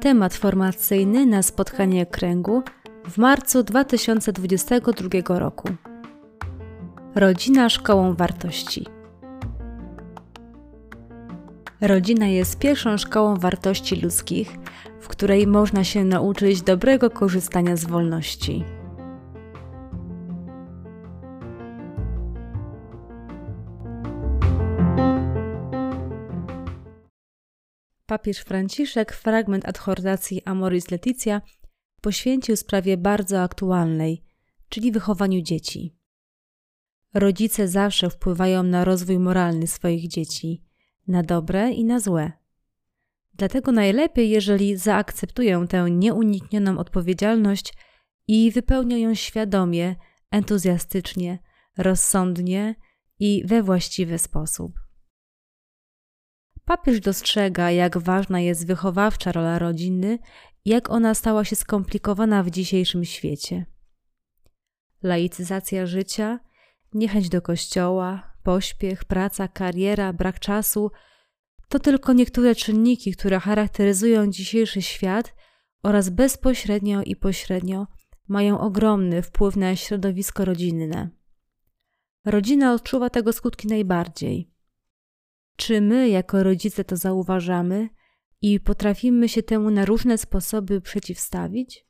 Temat formacyjny na spotkanie kręgu w marcu 2022 roku. Rodzina szkołą wartości. Rodzina jest pierwszą szkołą wartości ludzkich, w której można się nauczyć dobrego korzystania z wolności. Papież Franciszek fragment adhortacji Amoris Leticia poświęcił sprawie bardzo aktualnej, czyli wychowaniu dzieci. Rodzice zawsze wpływają na rozwój moralny swoich dzieci, na dobre i na złe. Dlatego najlepiej, jeżeli zaakceptują tę nieuniknioną odpowiedzialność i wypełnią ją świadomie, entuzjastycznie, rozsądnie i we właściwy sposób. Papież dostrzega, jak ważna jest wychowawcza rola rodziny jak ona stała się skomplikowana w dzisiejszym świecie. Laicyzacja życia, niechęć do kościoła, pośpiech, praca, kariera, brak czasu to tylko niektóre czynniki, które charakteryzują dzisiejszy świat oraz bezpośrednio i pośrednio mają ogromny wpływ na środowisko rodzinne. Rodzina odczuwa tego skutki najbardziej. Czy my, jako rodzice, to zauważamy i potrafimy się temu na różne sposoby przeciwstawić?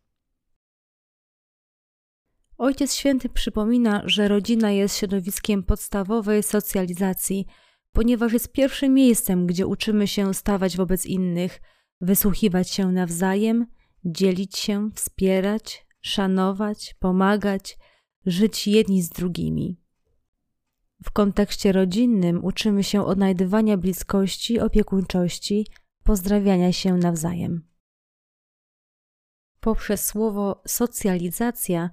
Ojciec Święty przypomina, że rodzina jest środowiskiem podstawowej socjalizacji, ponieważ jest pierwszym miejscem, gdzie uczymy się stawać wobec innych, wysłuchiwać się nawzajem, dzielić się, wspierać, szanować, pomagać, żyć jedni z drugimi. W kontekście rodzinnym uczymy się odnajdywania bliskości, opiekuńczości, pozdrawiania się nawzajem. Poprzez słowo socjalizacja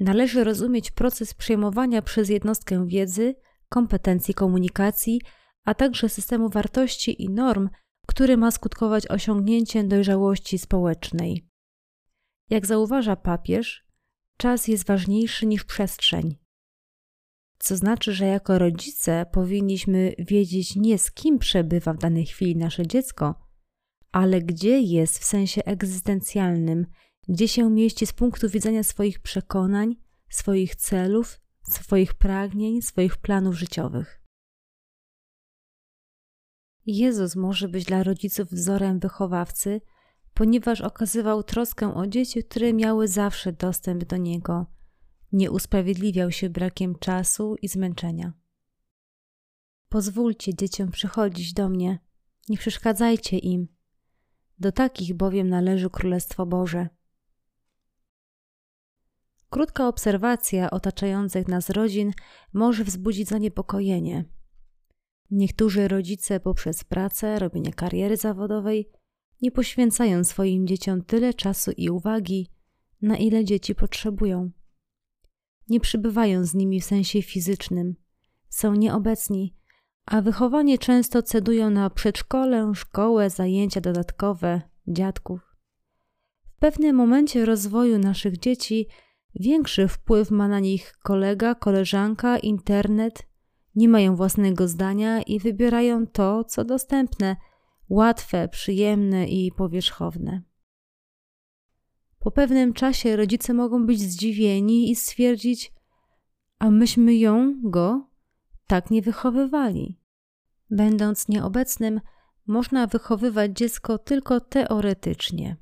należy rozumieć proces przyjmowania przez jednostkę wiedzy, kompetencji komunikacji, a także systemu wartości i norm, który ma skutkować osiągnięciem dojrzałości społecznej. Jak zauważa papież, czas jest ważniejszy niż przestrzeń. Co znaczy, że jako rodzice powinniśmy wiedzieć nie z kim przebywa w danej chwili nasze dziecko, ale gdzie jest w sensie egzystencjalnym, gdzie się mieści z punktu widzenia swoich przekonań, swoich celów, swoich pragnień, swoich planów życiowych. Jezus może być dla rodziców wzorem wychowawcy, ponieważ okazywał troskę o dzieci, które miały zawsze dostęp do Niego nie usprawiedliwiał się brakiem czasu i zmęczenia. Pozwólcie dzieciom przychodzić do mnie, nie przeszkadzajcie im. Do takich bowiem należy Królestwo Boże. Krótka obserwacja otaczających nas rodzin może wzbudzić zaniepokojenie. Niektórzy rodzice poprzez pracę, robienie kariery zawodowej nie poświęcają swoim dzieciom tyle czasu i uwagi, na ile dzieci potrzebują nie przybywają z nimi w sensie fizycznym, są nieobecni, a wychowanie często cedują na przedszkole, szkołę, zajęcia dodatkowe, dziadków. W pewnym momencie rozwoju naszych dzieci większy wpływ ma na nich kolega, koleżanka, internet, nie mają własnego zdania i wybierają to, co dostępne, łatwe, przyjemne i powierzchowne. Po pewnym czasie rodzice mogą być zdziwieni i stwierdzić, a myśmy ją, go, tak nie wychowywali. Będąc nieobecnym, można wychowywać dziecko tylko teoretycznie.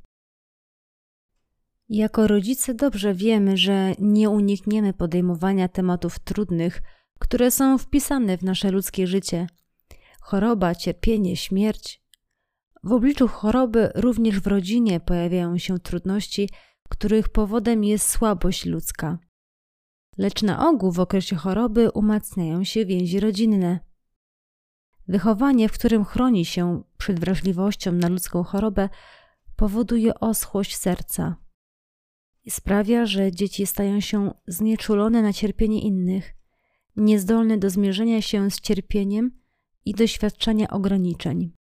Jako rodzice dobrze wiemy, że nie unikniemy podejmowania tematów trudnych, które są wpisane w nasze ludzkie życie. Choroba, cierpienie, śmierć, w obliczu choroby również w rodzinie pojawiają się trudności, których powodem jest słabość ludzka. Lecz na ogół w okresie choroby umacniają się więzi rodzinne. Wychowanie, w którym chroni się przed wrażliwością na ludzką chorobę, powoduje oschłość serca i sprawia, że dzieci stają się znieczulone na cierpienie innych, niezdolne do zmierzenia się z cierpieniem i doświadczenia ograniczeń.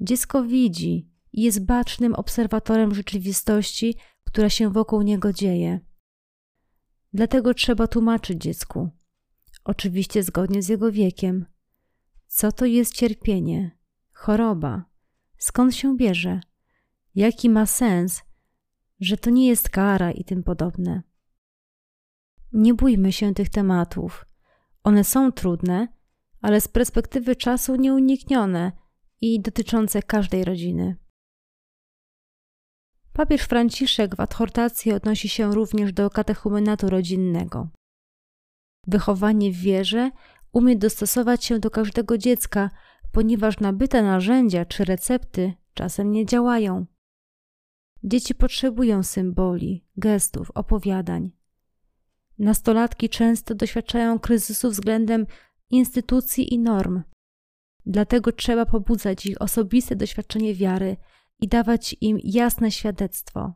Dziecko widzi i jest bacznym obserwatorem rzeczywistości, która się wokół niego dzieje. Dlatego trzeba tłumaczyć dziecku. oczywiście zgodnie z jego wiekiem. Co to jest cierpienie, choroba, skąd się bierze, jaki ma sens, że to nie jest kara i tym podobne. Nie bójmy się tych tematów. One są trudne, ale z perspektywy czasu nieuniknione i dotyczące każdej rodziny. Papież Franciszek w adhortacji odnosi się również do katechumenatu rodzinnego. Wychowanie w wierze umie dostosować się do każdego dziecka, ponieważ nabyte narzędzia czy recepty czasem nie działają. Dzieci potrzebują symboli, gestów, opowiadań. Nastolatki często doświadczają kryzysu względem instytucji i norm. Dlatego trzeba pobudzać ich osobiste doświadczenie wiary i dawać im jasne świadectwo.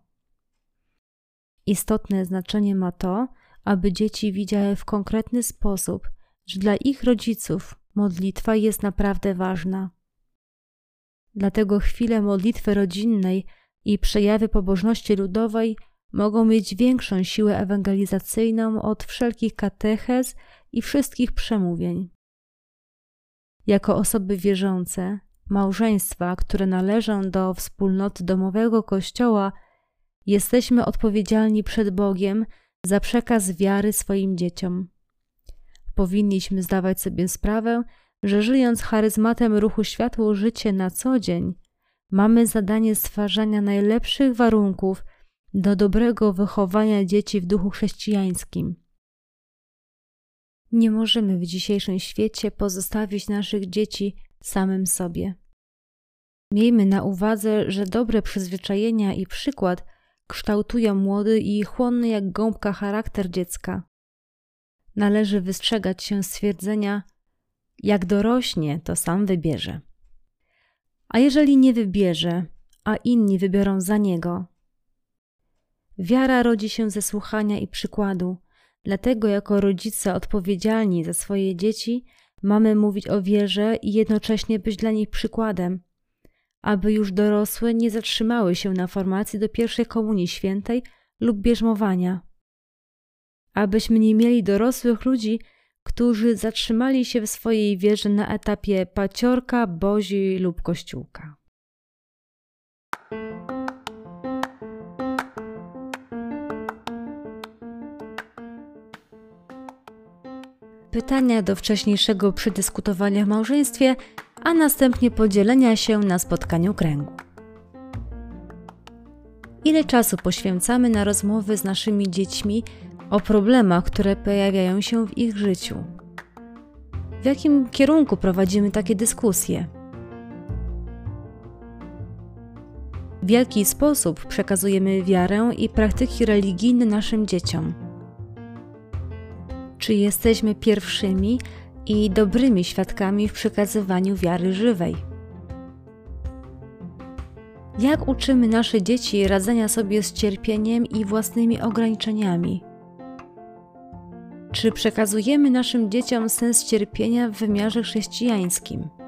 Istotne znaczenie ma to, aby dzieci widziały w konkretny sposób, że dla ich rodziców modlitwa jest naprawdę ważna. Dlatego chwile modlitwy rodzinnej i przejawy pobożności ludowej mogą mieć większą siłę ewangelizacyjną od wszelkich katechez i wszystkich przemówień. Jako osoby wierzące, małżeństwa, które należą do wspólnoty domowego Kościoła, jesteśmy odpowiedzialni przed Bogiem za przekaz wiary swoim dzieciom. Powinniśmy zdawać sobie sprawę, że żyjąc charyzmatem ruchu światło życie na co dzień, mamy zadanie stwarzania najlepszych warunków do dobrego wychowania dzieci w duchu chrześcijańskim. Nie możemy w dzisiejszym świecie pozostawić naszych dzieci samym sobie. Miejmy na uwadze, że dobre przyzwyczajenia i przykład kształtują młody i chłonny jak gąbka charakter dziecka. Należy wystrzegać się stwierdzenia: jak dorośnie, to sam wybierze. A jeżeli nie wybierze, a inni wybiorą za niego? Wiara rodzi się ze słuchania i przykładu, dlatego jako rodzice odpowiedzialni za swoje dzieci mamy mówić o wierze i jednocześnie być dla nich przykładem, aby już dorosłe nie zatrzymały się na formacji do pierwszej komunii świętej lub bierzmowania. Abyśmy nie mieli dorosłych ludzi, którzy zatrzymali się w swojej wierze na etapie paciorka, bozi lub kościółka. Pytania do wcześniejszego przedyskutowania w małżeństwie, a następnie podzielenia się na spotkaniu kręgu. Ile czasu poświęcamy na rozmowy z naszymi dziećmi o problemach, które pojawiają się w ich życiu. W jakim kierunku prowadzimy takie dyskusje? W jaki sposób przekazujemy wiarę i praktyki religijne naszym dzieciom? Czy jesteśmy pierwszymi i dobrymi świadkami w przekazywaniu wiary żywej? Jak uczymy nasze dzieci radzenia sobie z cierpieniem i własnymi ograniczeniami? Czy przekazujemy naszym dzieciom sens cierpienia w wymiarze chrześcijańskim?